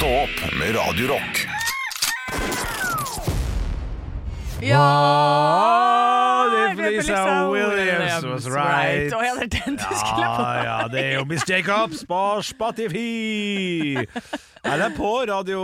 Stå opp med Radio Rock. Ja det er Felicia Williams was right. Å ja, det er den du skulle på. Ja, ja, det er jo Miss Jacobs på Spotify. Eller på radio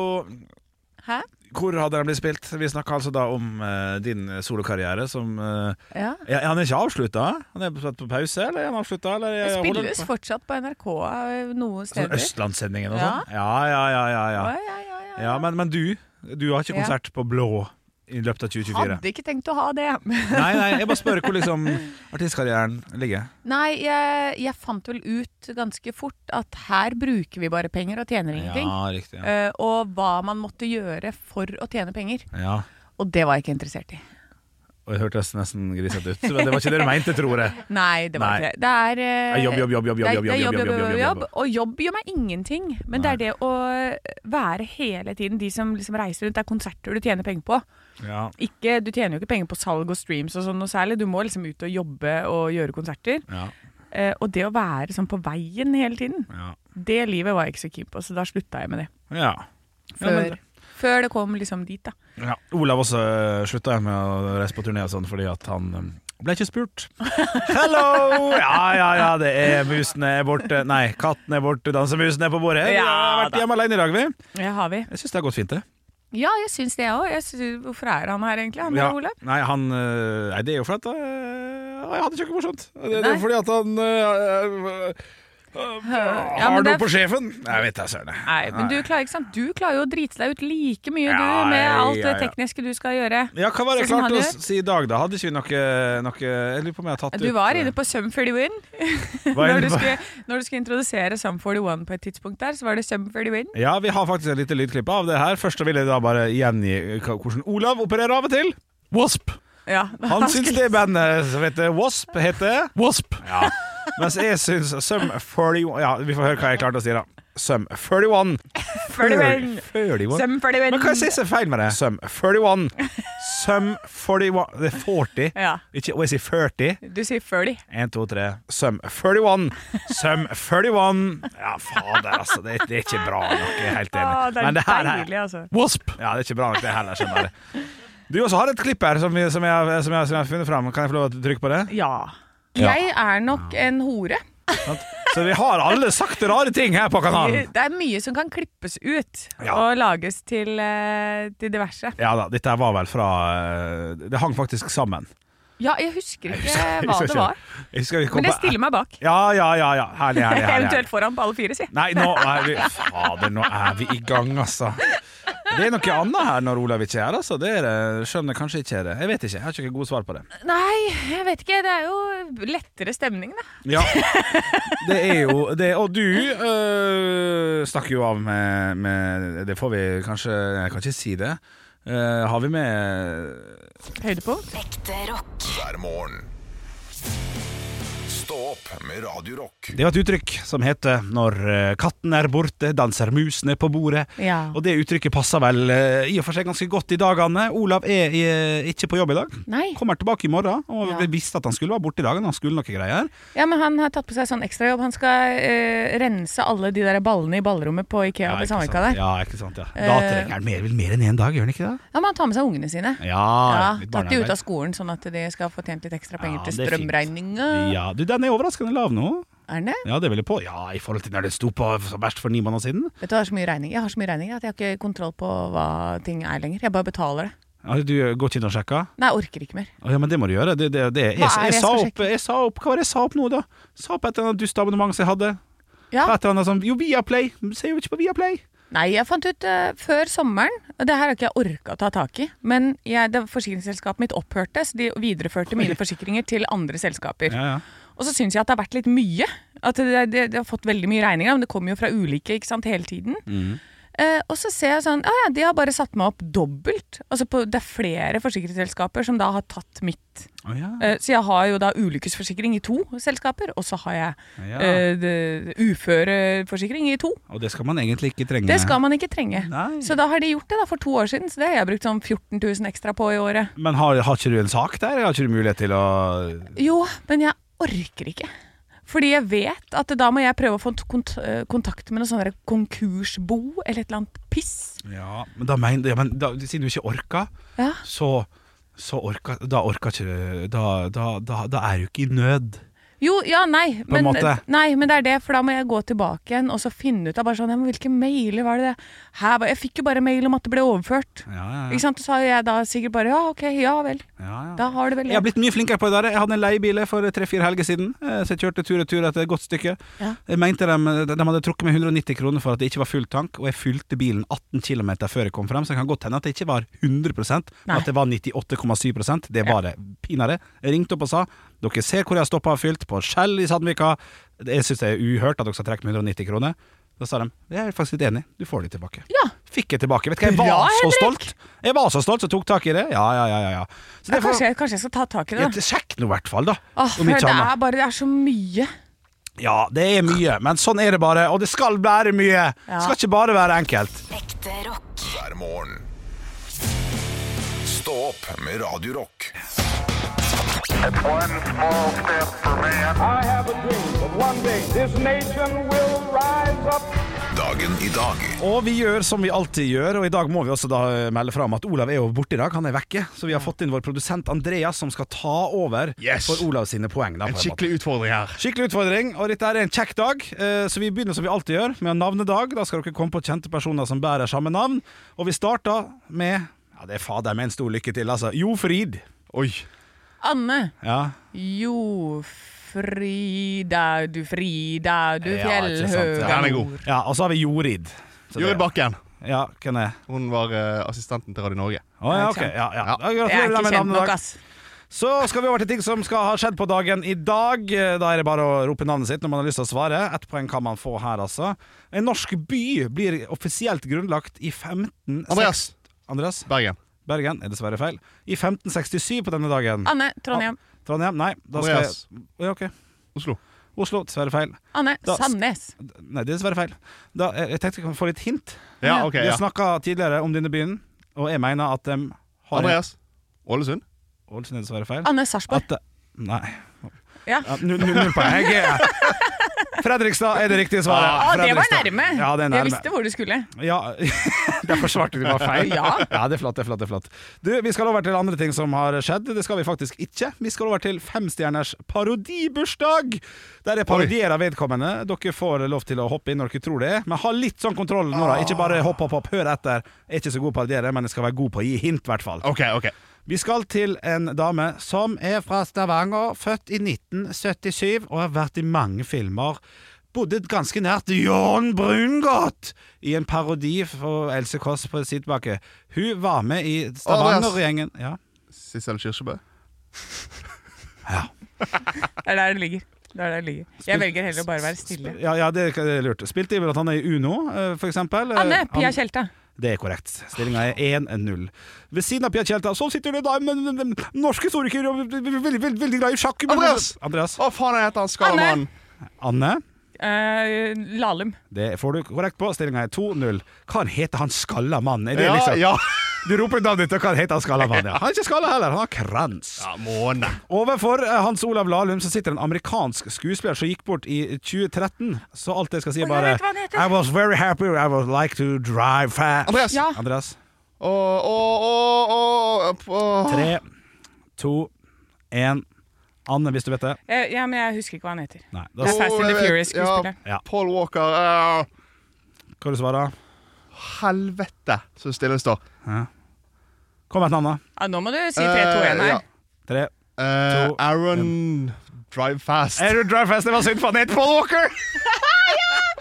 Hæ? Hvor hadde den blitt spilt? Vi snakka altså da om eh, din solokarriere som eh, Ja. ja, Han er ikke avslutta? Han er satt på pause, eller er han avslutta? Eller Det spilles på? fortsatt på NRK eh, noen Sånn steder. Østlandssendingen og Ja. sånn? Ja, ja, ja. ja, ja. Å, ja, ja, ja. ja men, men du, du har ikke Ja. konsert på Blå i løpet av 2024? Hadde ikke tenkt å ha det. Nei, nei, jeg bare spør hvor liksom artistkarrieren ligger. Nei, jeg, jeg fant vel ut ganske fort at her bruker vi bare penger og tjener ingenting. Ja, riktig. Ja. Uh, og hva man måtte gjøre for å tjene penger. ja. Og det var jeg ikke interessert i. Og det hørtes nesten grisete ut. Men det var ikke det du mente, tror jeg. Nei, det var Nei. ikke det. Det er Ja, jobb, jobb, jobb, jobb, jobb, jobb, jobb, jobb, jobb, jobb. Og jobb gjør meg ingenting. Men det er det å være hele tiden de som liksom reiser rundt. Det er konserter du tjener penger på. Ja, Ikke, du tjener jo ikke penger på salg og streams og sånn noe særlig. Du må liksom ut og jobbe og gjøre konserter. ja, Eh, og det å være sånn på veien hele tiden, ja. det livet var jeg ikke så keen på, så da slutta jeg med det. ja. Ja, Før, men- før det kom liksom dit, da. ja. Olav også uh, slutta med å reise på turné og sånn fordi at han um, ble ikke spurt. Hello! Ja, ja, ja, det er musene er borte. Nei, katten er borte, dansemusen er på bordet. Vi Ja, har vært hjemme alene i dag, vi. Ja, har vi. Jeg syns det har gått fint, det. Ja, jeg syns det òg. Hvorfor er han her egentlig, han Ja. Olav? Nei, han øh, Nei, det er jo fordi at Jeg hadde ikke noe morsomt. Det, det er fordi at han øh, Ja, Har men noe det er- på sjefen? Jeg vet da søren. jeg. Nei, men du klarer ikke sant? Du klarer jo å drite deg ut like mye, Ja, du, med alt ja, det ja. tekniske du skal gjøre. Ja, hva var det jeg Sånn som klarte han å gjør. si i dag, da? Hadde ikke vi noe, noe Jeg lurer på om jeg har tatt Du var inne på Sum 41. var Når inne du, på- skulle, når du skulle introdusere Sum 41 på et tidspunkt der, så var det Sum 41. Ja, vi har faktisk et lite lydklipp av det her. Først så vil jeg da bare gjengi hva- hvordan Olav opererer av og til. Wasp. Ja, Han syns det bandet som heter Wasp, heter Wasp. Ja. Mens jeg syns Sum 41 Ja, vi får høre hva jeg klarte å si, da. Sum 41. 41. 41. Sum 41. Men hva er er feil med det? Sum 41. Sum 41 Det er 40. Ja, Ikke, og jeg sier 40. du sier 40. 1, 2, 3. Sum 41. Sum 41. Ja, fader, altså. Det, er- det er ikke bra nok. Jeg er helt enig. Det er Men det her er deilig, altså. Wasp. Ja, det er ikke bra nok, det heller. Skjønner jeg. Du også har et klipp her som, vi, som, jeg, som, jeg, som jeg har funnet fram. Kan jeg få lov til å trykke på det? Ja. Jeg er nok en hore. Så vi har alle sagt rare ting her på kanalen. Det er mye som kan klippes ut Ja. og lages til, eh, til diverse. Ja da, dette var vel fra eh, Det hang faktisk sammen. Ja, jeg husker ikke husker- jeg hva husker det var, husker men jeg stiller meg bak. Ja, ja, ja. ja. Herlig, herlig. herlig, Eventuelt foran på alle fire, si. Nei, nå er vi Fader, nå er vi i gang, altså. Det er noe annet her når Olav ikke er her, altså. Det er. Skjønner kanskje ikke det. Jeg vet ikke. Jeg har ikke gode svar på det. Nei, jeg vet ikke. Det er jo lettere stemning, da. Ja, det er jo det. Og du øh, snakker jo av med, med Det får vi kanskje Jeg kan ikke si det. Øh, har vi med Høydepunkt. Ekte rock. hver morgen. Opp med Radio Rock. Det var et uttrykk som heter 'når øh, katten er borte, danser musene på bordet'. Ja. Og det uttrykket passer vel øh, i og for seg ganske godt i dagene. Olav er i, ikke på jobb i dag. Nei. Kommer tilbake i morgen, og Ja. vi visste at han skulle være borte i dag. Han skulle noe greier. Ja, men han har tatt på seg sånn ekstrajobb. Han skal øh, rense alle de der ballene i ballrommet på Ikea på Sandvika der. Ja, ikke sant, ja. Eh, Da trenger han mer, vel mer enn én dag, gjør han ikke det? Ja, men han tar med seg ungene sine. Ja, Ja, Tatt de ut av skolen, sånn at de skal få tjent litt ekstra penger Ja, til strømregninga. Ja, du, Den er overraskende lav nå. Er den det? Ja, det vil jeg på. Ja, I forhold til når det sto på som verst for ni måneder siden. Vet du, Jeg har så mye regninger Jeg har så mye regninger at jeg har ikke kontroll på hva ting er lenger. Jeg bare betaler det. Ja, du går ikke inn og sjekker? Nei, jeg orker ikke mer. Å, ja, men det må du gjøre. Det, det, det. Jeg, er jeg, jeg sa opp, jeg sa opp Hva var det jeg sa opp nå, da? Sa opp et eller annet dustabonnement som jeg hadde. Ja. Et eller annet sånn, Jo, Viaplay! Ser jo ikke på Viaplay! Nei, jeg fant ut uh, før sommeren og Det her har ikke jeg orka å ta tak i. Men jeg, det forsikringsselskapet mitt opphørte, så de videreførte mine forsikringer til andre selskaper. Ja, ja. Og så syns jeg at det har vært litt mye. At det, det, det har fått veldig mye regninger, men det kommer jo fra ulike ikke sant, hele tiden. Mm. Uh, og så ser jeg sånn Ja ja, de har bare satt meg opp dobbelt. Altså på, det er flere forsikringsselskaper som da har tatt mitt. Oh, ja. uh, så jeg har jo da ulykkesforsikring i to selskaper, og så har jeg ja. uh, uføreforsikring i to. Og det skal man egentlig ikke trenge. Det skal man ikke trenge. Nei. Så da har de gjort det da for to år siden, så det har jeg brukt sånn 14 000 ekstra på i året. Men har, har ikke du en sak der? Har ikke du mulighet til å Jo, men jeg orker ikke. Fordi jeg vet at da må jeg prøve å få kont eh, kontakt med noe sånn konkursbo eller et eller annet piss. Ja, men da mener ja, men da, Siden du ikke orker, Ja. så, så orker Da orker ikke du da, da, da, da er du ikke i nød. Jo, ja, nei På en måte. nei, men det er det, for da må jeg gå tilbake igjen og så finne ut av bare sånn, ja, men hvilke mailer var det det? Ba- jeg fikk jo bare mail om at det ble overført. Ja, ja, Ikke sant? Så har jeg da sikkert bare, ja, ok, ja vel. ja, ja. Da har du vel Jeg har blitt mye flinkere på det der. Jeg hadde en leiebil for tre-fire helger siden, eh, så jeg kjørte tur og tur etter et godt stykke. Jeg mente de, de hadde trukket meg 190 kroner for at det ikke var full tank, og jeg fylte bilen 18 km før jeg kom frem, så det kan godt hende at det ikke var 100 men at det var 98,7% Det var det. Pinadø. Jeg ringte opp og sa dere ser hvor jeg har stoppa og fylt, på Skjell i Sandvika. Jeg syns det er uhørt at dere skal trekke med 190 kroner. Da sa de jeg er faktisk litt enig, du får de tilbake. Ja. Fikk jeg tilbake. Vet du hva, jeg var Bra, så Henrik! stolt! Jeg var så stolt, som tok tak i det. Ja, ja, ja. ja, ja. Så Ja, det kanskje, kanskje jeg skal ta tak i det, ja, Sjekk nå i hvert fall, da. Åh, Om ikke det er bare, det er så mye. Ja, det er mye, men sånn er det bare. Og det skal være mye. Det skal ikke bare være enkelt. Ekte rock. hver morgen. Stå opp med Radio Dagen i dag Og vi gjør som vi alltid gjør, og i dag må vi også da melde melde om at Olav er jo borte i dag. Han er vekke. Så vi har fått inn vår produsent Andreas, som skal ta over Yes. for Olav sine poeng. Da, En en skikkelig utfordring her. Skikkelig utfordring, og dette er en kjekk dag. eh, Så vi begynner som vi alltid gjør, med en navnedag. Da skal dere komme på kjente personer som bærer samme navn. Og vi starter med Ja, det er fader med en stor lykke til, altså. Jofrid. Oi. Anne. Ja. Jo, Frida, du Frida, du fjellhøga ja. Den er god. ja og så har vi Jorid. Så Jorid Bakken. Ja, hvem er Hun var uh, assistenten til Radio Norge. Å ja, ok. Ja, ja. Ja. Jeg er gratulerer ikke med kjent nok, ass. Så skal vi over til ting som skal ha skjedd på dagen i dag. Da er det bare å rope navnet sitt når man har lyst til å svare. Ett poeng kan man få her, altså. En norsk by blir offisielt grunnlagt i 15... Andreas. Andreas? Bergen. Bergen er dessverre feil. I 1567 på denne dagen. Anne, Trondheim. Trondheim? Nei. Da skal jeg ja, okay. Oslo. Oslo, dessverre feil. Anne, Da- Sandnes. Nei, det er dessverre feil. Da, jeg, jeg tenkte jeg kan få litt hint. Ja, ok. Vi ja snakka tidligere om denne byen, og jeg mener at de har Andreas. Ålesund. Ålesund er dessverre feil. Anne Sarpsborg. Nei. Ja. Ja, null, poeng. Fredrikstad er det riktige svaret. Ah, det var nærme. Ja, det er Jeg visste hvor du skulle. Ja, Derfor svarte du bare feil. Ja. ja, det er flott. det er flott, det er flott Du, Vi skal over til andre ting som har skjedd. Det skal vi faktisk ikke. Vi skal over til femstjerners parodibursdag. Der jeg parodierer vedkommende. Dere får lov til å hoppe inn når dere tror det. Men ha litt sånn kontroll nå, da. Ikke bare hopp, hopp, hopp. Hør etter. Jeg er ikke så god på å parodiere, men jeg skal være god på å gi hint, i hvert fall. OK, OK. Vi skal til en dame som er fra Stavanger, født i 1977 og har vært i mange filmer. Bodde ganske nært Jørn Brungot i en parodi for Else Kåss på Sidbakke. Hun var med i Stavanger-gjengen. Ja. Sissel Kirsebø. Ja. Det er der det ligger. Det er der det ligger. Jeg velger heller å bare være stille. Ja, ja, det er lurt. Spilte i blant annet i Uno, eh, for eksempel. Eh, Anne, Pia han- Tjelta. Det er korrekt. Stillinga er 1-0. Ved siden av Pia Tjelta så sitter det da en norsk historiker og veldig, veldig, veldig, glad i sjakk. Andreas! Andreas. Å, faen, jeg heter han Skallemann. Anne. Eh, Lahlum. Det får du korrekt på. Stillinga er 2-0. Hva heter han skalla mannen? Er det Ja, liksom ja. Du roper navnet ditt, og hva heter han skalla mannen? Ja. Han er ikke skalla heller, han har krans. ja måne. Overfor eh, Hans Olav Lahlum så sitter en amerikansk skuespiller som gikk bort i 2013. Så alt jeg skal si, er bare. I was very happy, I would like to drive fast. Andreas. Ja. Andreas. Oh, oh, oh, Tre, to, én. Anne, hvis du vet det. Eh, ja, men jeg husker ikke hva han heter. Nei. Det er Fast and the Furious-skuespilleren. Ja. Paul Walker uh, hva du svarer Helvete, så stille det står. Kom med et navn, da. Ja, nå må du si 3, 2, 1 her. Eh, ja. Tre. Eh, To, Aaron Drive Fast. Aaron drive fast? Det var synd, for han het Paul Walker!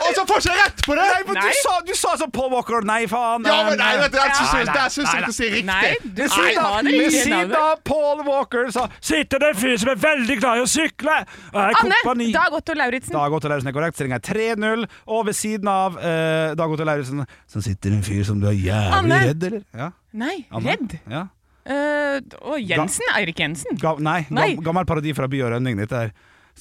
Og så får jeg rett på det! Nei, men Nei. Du, sa, du sa så Paul Walker. Nei, faen. Ja, men nei, vet du, jeg syns jeg syns ikke si riktig. Nei, du Ved siden av, det ved siden av Paul Walker så sitter det en fyr som er veldig glad i å sykle. Anne! Dag Otto Lauritzen. Dag Otto Lauritzen er korrekt. Stillinga er 3-0. Og ved siden av uh, Dag Otto Lauritzen så sitter en fyr som du er jævlig Anne! redd, eller? Ja, Nei, Anne? Redd. Ja. Uh, og Jensen. Eirik Jensen. Ga, nei, Nei. Gam, gammel parodi fra By og Rønning. Dette er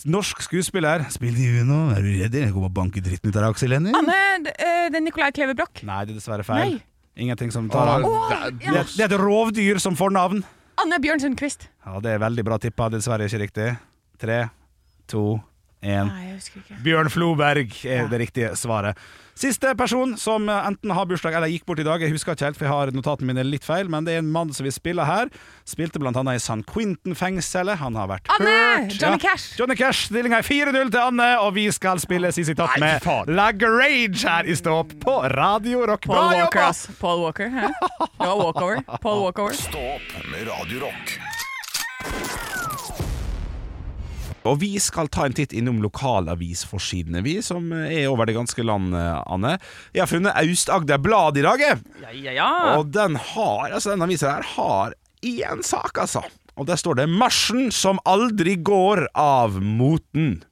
norsk skuespiller. Spill i Uno. Er du redd? Jeg kommer og banker dritten ut av deg, Aksel Hennie. Anne, eh, det er Nicolai Kleve Broch. Nei, det er dessverre feil. Nei. Ingenting som tar av. Det- Det, er- et rovdyr som får navn. Anne Bjørn Sundquist. Ja, det er veldig bra tippa. Det er dessverre ikke riktig. Tre, to, 1. Nei, jeg husker ikke. Bjørn Floberg er det riktige svaret. Siste person som enten har bursdag eller gikk bort i dag, jeg husker ikke helt, for jeg har notatene mine litt feil, men det er en mann som vil spille her. Spilte blant annet i San Quentin-fengselet. Han har vært Anne! hørt. Johnny Cash! Johnny Cash. Stillinga er 4-0 til Anne, og vi skal spille Sissy Tatt Nei, med fy faen. Lag Rage her i Stå opp på Radio Rock. Paul Bra Walker, ass. Paul Walker. Hæ? Det var walkover. Paul Walkover. Stå opp med Radio Rock. Og vi skal ta en titt innom lokalavisforsidene, vi, som er over det ganske land, Anne. Jeg har funnet Aust-Agder Blad i dag. Ja, ja, ja. Og den har, altså denne avisa her har én sak, altså. Og der står det 'Marsjen som aldri går av moten'.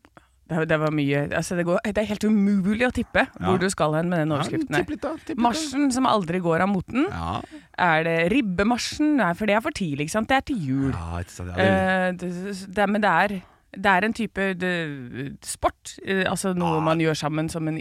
Det, det var mye altså det, går, det er helt umulig å tippe hvor du skal hen med den overskriften. Ja, tipp litt da, tipp litt da. Marsjen som aldri går av moten. Ja, Er det ribbemarsjen? Nei, for det er for tidlig, ikke sant? Det er til jul. ja det, er, det, det, men det er, det er en type det, sport. eh, altså noe man gjør sammen som en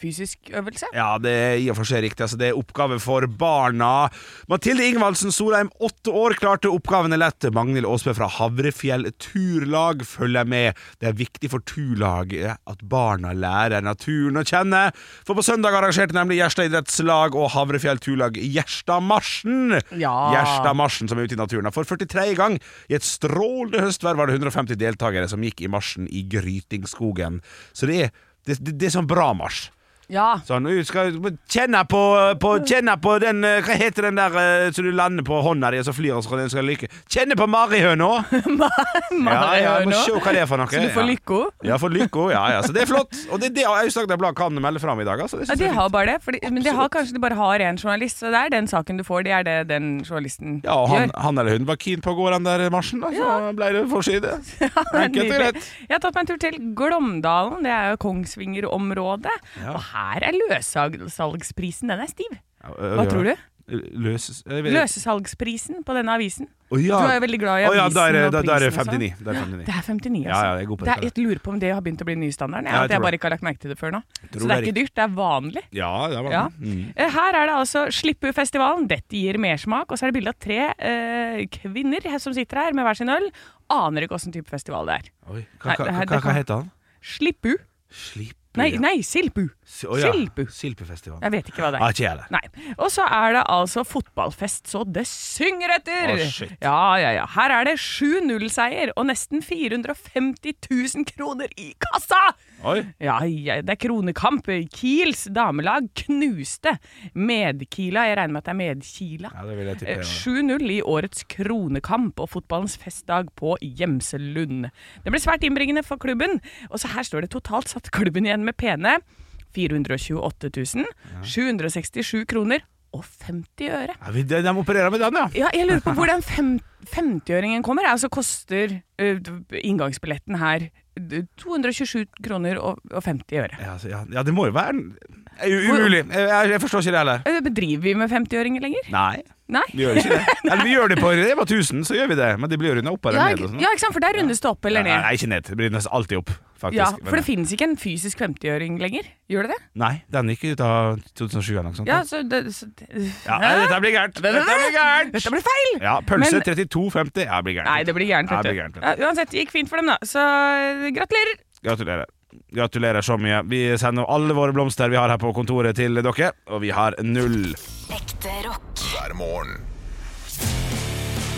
fysisk øvelse. ja, det er i og for seg riktig. Altså, det er oppgave for barna. Mathilde Ingvaldsen Solheim, åtte år, klarte oppgavene lett. Magnhild Aasbø fra Havrefjell Turlag følger med. Det er viktig for turlaget at barna lærer naturen å kjenne. For på søndag arrangerte nemlig Gjerstad idrettslag og Havrefjell Turlag Gjerstadmarsjen. Ja. Gjerstadmarsjen som er ute i naturen. For 43. gang i et strålende høstvær var det 150 deltakere som gikk i marsjen i Grytingskogen. Så det er, det, det, er sånn bra marsj. Ja. Sånn, du skal kjenne på, på, kjenne på den eh, Hva heter den der så som du lander på hånda di og så flyr og så den skal lykke? Kjenne på marihøna! ja, ja, må se hva det er for noe. Så du får ja. Ja, for lykka. Ja, ja, så det er flott. Og det det Aust-Agder Blad kan melde fram i dag. Altså. Det Ja, de har bare det. Fordi, men de har kanskje de bare har én journalist, så det er den saken du får. Det er det den journalisten ja, og han, gjør. han eller hun var keen på å gå den der marsjen, da, så ble det forside. Enkelt og greit. Jeg har tatt meg en tur til Glåmdalen, det er jo Kongsvinger-området. Ja. Og her er løssalgsprisen, den er stiv. Hva tror du? Løses jeg Løssalgsprisen på denne avisen. Oh, ja. Du er jo veldig glad i ja, avisen er, og da, da er det prisen og sånn. 59. Da er 59. Det er 59, altså. ja, jeg er det er, jeg lurer på om det har begynt å bli nystandarden. Ja, Ja, jeg jeg bare ikke har lagt merke til det før nå. Så det er er ikke dyrt, det er vanlig. Ja, det var Ja. Mm. Eh, Her er det altså Slippufestivalen. Dette gir mersmak. Og så er det bilde av tre eh, kvinner som sitter her med hver sin øl. Aner ikke åssen type festival det er. Oi, hva, hva, hva, hva heter han? Slippu. Slipp Nei, nei, Silpu. Si- å, ja. Silpu. Silpefestival. Jeg vet ikke hva det er. Ah, ikke. Og så er det altså fotballfest så det synger etter! Oh, shit. Ja, ja, ja. Her er det 7-0-seier og nesten 450 000 kroner i kassa! Oi. Ja, ja, det er kronekamp. Kiels damelag knuste Medkila. Jeg regner med at det er Medkila. Ja, det vil jeg tippe. Eh, 7-0 i årets kronekamp og fotballens festdag på Gjemselund. Det ble svært innbringende for klubben, og så her står det totalt satt klubben igjen med pene 428 000, 767 kroner og 50 øre. Ja, vi- de, de opererer med den, ja. Ja, jeg lurer på hvor den 50-øringen kommer. Altså koster uh, inngangsbilletten her 227 kroner og, og 50 øre. Ja, ja, ja, det må jo være umulig. Jeg, jeg, forstår ikke det heller. Bedriver vi med 50-åringer lenger? Nei, Nei? vi gjør ikke det. Eller vi gjør det på Rema 1000, så gjør vi det. Men det blir rundet runda opp eller Ja, ned. Og sånn. ja, ikke sant? For der rundes det opp eller ned. nei, ikke ned. Det blir nesten alltid opp, faktisk. Ja, For det finnes ikke en fysisk 50-åring lenger? Gjør det det? Nei, den gikk ut av 2007 eller noe sånt. Ja, så det, så det Ja, nei, dette blir gærent. Dette blir gærent. Dette blir feil! Ja, pølse Men- 32,50. Ja, det blir gærent. Nei, det blir gærent. Ja, blir gærent. Uansett, det gikk fint for dem, da. Så gratulerer! Gratulerer. Gratulerer så mye. Vi sender alle våre blomster vi har her på kontoret til dere, og vi har null. Ekte rock. hver morgen.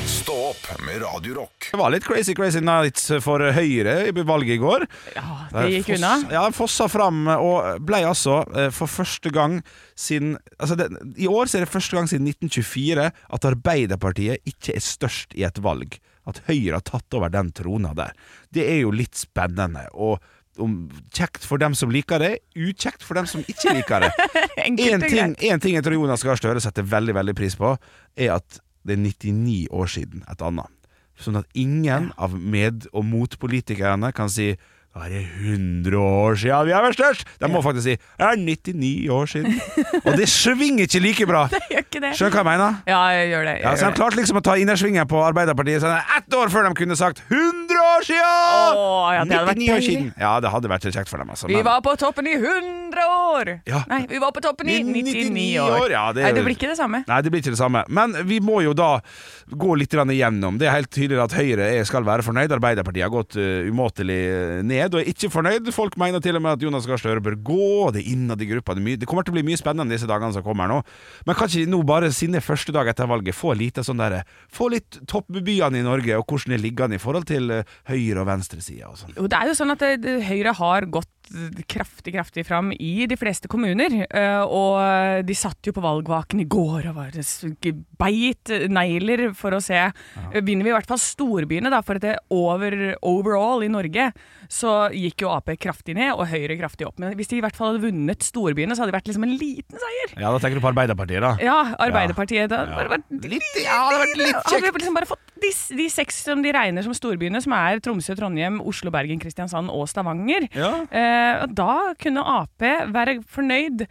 Stå opp med Radio Rock. Det var litt crazy crazy nights for Høyre i valget i går. Ja, det gikk foss- unna. Ja, fossa fram og ble altså eh, for første gang siden altså det, I år så er det første gang siden 1924 at Arbeiderpartiet ikke er størst i et valg. At Høyre har tatt over den trona der. Det er jo litt spennende. Og om, kjekt for dem som liker det, ukjekt for dem som ikke liker det. En ting, en ting jeg tror Jonas Gahr Støre setter veldig veldig pris på, er at det er 99 år siden et annet. Sånn at ingen av med- og motpolitikerne kan si «Ja, det er 100 år siden vi har vært størst! De må faktisk si det er 99 år siden. Og det svinger ikke like bra. Gjør ikke det? Skjønner hva jeg mener? Ja, jeg gjør det. Jeg Ja, så De klarte liksom å ta innersvingen på Arbeiderpartiet så ett år før de kunne sagt 100 år siden! Åh, ja, det hadde vært 99 år siden. Ja, det hadde vært kjekt for dem. Altså, Vi var på toppen i 100 år! Ja. Nei, vi var på toppen i 99 99 år. ja, det Nei, det blir ikke det samme. Nei, det blir ikke det samme. Men vi må jo da gå litt igjennom. Det er helt tydelig at Høyre skal være fornøyd. Arbeiderpartiet har gått uh, umåtelig uh, ned. Ned og er ikke fornøyd. Folk mener til og med at Jonas Gahr Støre bør gå. Det er innad i gruppa. Det, det kommer til å bli mye spennende disse dagene som kommer nå. Men kan ikke nå bare siden det er første dag etter valget få lite sånn der, Få litt toppbyene i Norge, og hvordan det ligger an i forhold til eh, høyre- og venstresida og sånn. Jo, det er jo sånn at det, det, Høyre har gått kraftig kraftig fram i de fleste kommuner. eh, Og de satt jo på valgvaken i går og var beit negler for å se. Vinner vi i hvert fall storbyene, da, for at det over, overall i Norge så gikk jo Ap kraftig ned og Høyre kraftig opp. Men hvis de i hvert fall hadde vunnet storbyene, så hadde det vært liksom en liten seier. Ja, da tenker du på Arbeiderpartiet, da. Ja, Arbeiderpartiet da, ja. bare bare, Litt, ja, det hadde vært litt hadde kjekt. vi liksom bare fått de, de seks som de regner som storbyene, som er Tromsø, Trondheim, Oslo, Bergen, Kristiansand og Stavanger. Ja. Eh, og da kunne Ap være fornøyd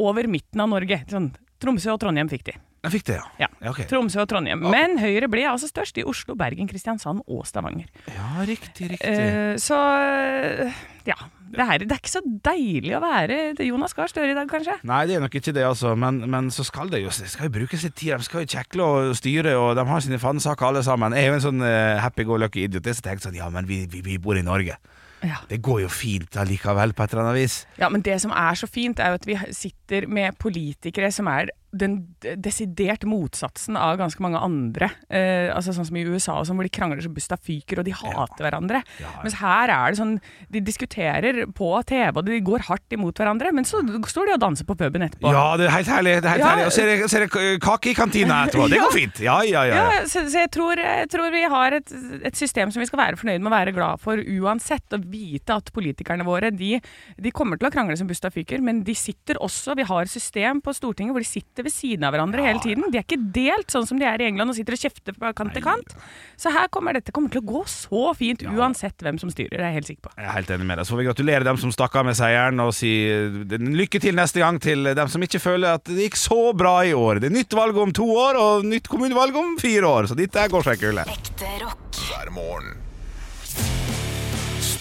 over midten av Norge. Sånn, Tromsø og Trondheim fikk de. Jeg fikk det, ja. Ja. Okay. Tromsø og Trondheim. Men Høyre ble altså størst i Oslo, Bergen, Kristiansand og Stavanger. Ja, riktig, riktig. Eh, så eh, ja. Det, her, det er ikke så deilig å være Jonas Gahr Støre i dag, kanskje. Nei, det er nok ikke det, altså. Men, men så skal det jo skal jo bruke litt tid. De skal jo kjekle og styre, og de har sine fanesaker alle sammen. Jeg er jo en sånn uh, happy go lucky idiot. Jeg tenker sånn, ja, men vi, vi, vi bor i Norge. Ja. Det går jo fint allikevel, på et eller annet vis. Ja, men det som er så fint, er jo at vi sitter med politikere som er den desidert motsatsen av ganske mange andre. Eh, altså Sånn som i USA, sånn, hvor de krangler så busta fyker, og de hater hverandre. Mens her er det sånn De diskuterer på TV, og de går hardt imot hverandre, men så står de og danser på puben etterpå. Ja, det er helt herlig. Det er helt Ja. herlig. Og så er det- så er det kake i kantina etterpå. Det går fint. Ja, ja, ja. ja. Ja, så, så jeg, tror, jeg tror vi har et, et system som vi skal være fornøyd med å være glad for uansett. Og vite at politikerne våre de, de kommer til å krangle som busta fyker, men de sitter også Vi har et system på Stortinget hvor de sitter ved siden av hverandre hele tiden. De er ikke delt sånn som de er i England og sitter og kjefter fra kant til kant. Så her kommer dette kommer til å gå så fint uansett hvem som styrer, det er jeg helt sikker på. Jeg er helt enig med deg. Så får vi gratulere dem som stakk av med seieren, og si eh, lykke til neste gang til dem som ikke føler at det gikk så bra i år. Det er nytt valg om to år, og nytt kommunevalg om fire år, så dette går seg kule. Ekte rock. hver morgen.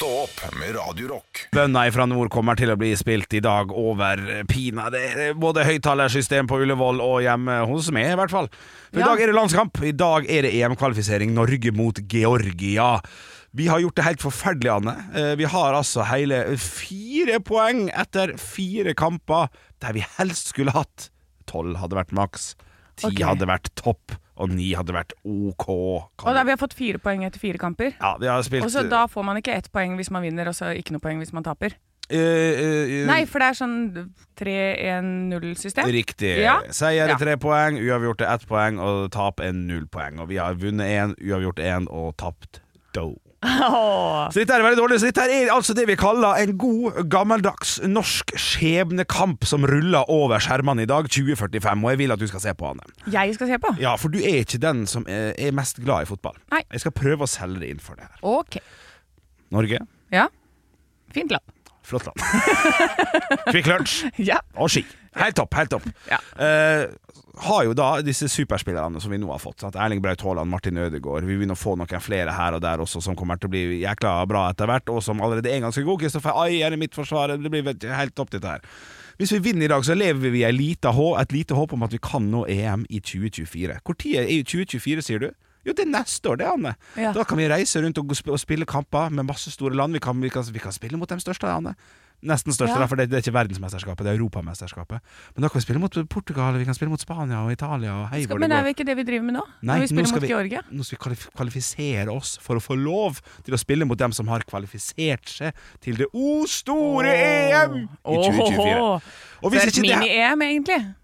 Stå opp med Radio Rock. Bønna fra nord kommer til å bli spilt i dag over pina. Det er både høyttalersystem på Ullevål og hjemme hos meg, i hvert fall. For I dag er det landskamp. I dag er det EM-kvalifisering Norge mot Georgia. Vi har gjort det helt forferdelig, Anne. Eh, Vi har altså hele fire poeng etter fire kamper der vi helst skulle hatt tolv hadde vært maks, ti Ok. hadde vært topp, og ni hadde vært OK. Og da vi har fått fire poeng etter fire kamper. ja, vi har spilt Og så da får man ikke ett poeng hvis man vinner, og så ikke noe poeng hvis man taper. Uh, uh, Nei, for det er sånn 3-1-0-system. Riktig. Ja. Seier er tre poeng, uavgjort er ett poeng, og tap er null poeng. Og vi har vunnet én, uavgjort én og tapt to. Så dette er veldig dårlig. Så dette er altså det vi kaller en god, gammeldags norsk skjebnekamp som ruller over skjermene i dag, 2045. Og jeg vil at du skal se på, Anne. Jeg skal se på. Ja, for du er ikke den som er er mest glad i fotball. Nei. Jeg skal prøve å selge det inn for det her. Ok. Norge, Ja. Fint land. flott land. Kvikk Lunsj Ja. og ski. Helt topp, helt topp. Ja. uh, har jo da disse superspillerne som vi nå har fått. Sant? Erling Braut Haaland, Martin Ødegaard. Vi begynner å få noen flere her og der også som kommer til å bli jækla bra etter hvert, og som allerede er ganske gode. Kristoffer Ayer i midtforsvaret. Det blir helt topp, dette her. Hvis vi vinner i dag, så lever vi i et lite håp, om at vi kan nå EM i 2024. Hvor tid er 2024, sier du? Jo, det er neste år, det, Anne. Ja. Da kan vi reise rundt og spille kamper med masse store land. Vi kan, vi kan, vi kan spille mot de største, Anne. Nesten største, Ja. for det, det er ikke verdensmesterskapet, det er europamesterskapet. Men da kan vi spille mot Portugal, vi kan spille mot Spania og Italia og hei Skal, men det er det ikke det vi driver med nå? Nei, Når vi spiller mot vi- Georgia? Nå skal vi kvalifisere oss for å få lov til å spille mot dem som har kvalifisert seg til det o store EM i 2024. Oh, oh, Så et mini-EM, egentlig.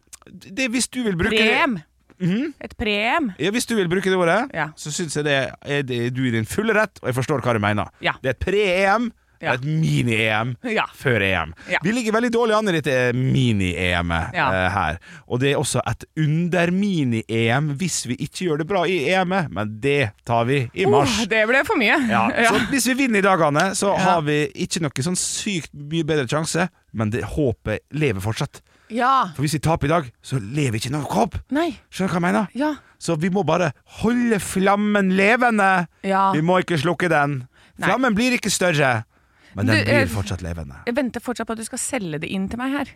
det Hvis du vil bruke Pre-EM. Et pre-EM. ja, Hvis du vil bruke det ordet, Ja. så syns jeg det er, det, du i din fulle rett, og jeg forstår hva du mener. Ja. Det er et pre-EM. Ja. er et mini-EM Ja. før EM. Vi ligger veldig dårlig an i dette mini-EM-et eh, her. Og det er også et under-mini-EM hvis vi ikke gjør det bra i EM-et, men det tar vi i mars. Oh, det ble for mye. Ja, Så hvis vi vinner i dagene, så har vi ikke noe sånn sykt mye bedre sjanse, men det håpet lever fortsatt. Ja. For hvis vi taper i dag, så lever ikke noe håp. Nei. Skjønner du hva jeg mener? Ja. Så vi må bare holde flammen levende. Ja. Vi må ikke slukke den. Nei. Flammen blir ikke større, men den Du, blir fortsatt levende. Jeg venter fortsatt på at du skal selge det inn til meg her.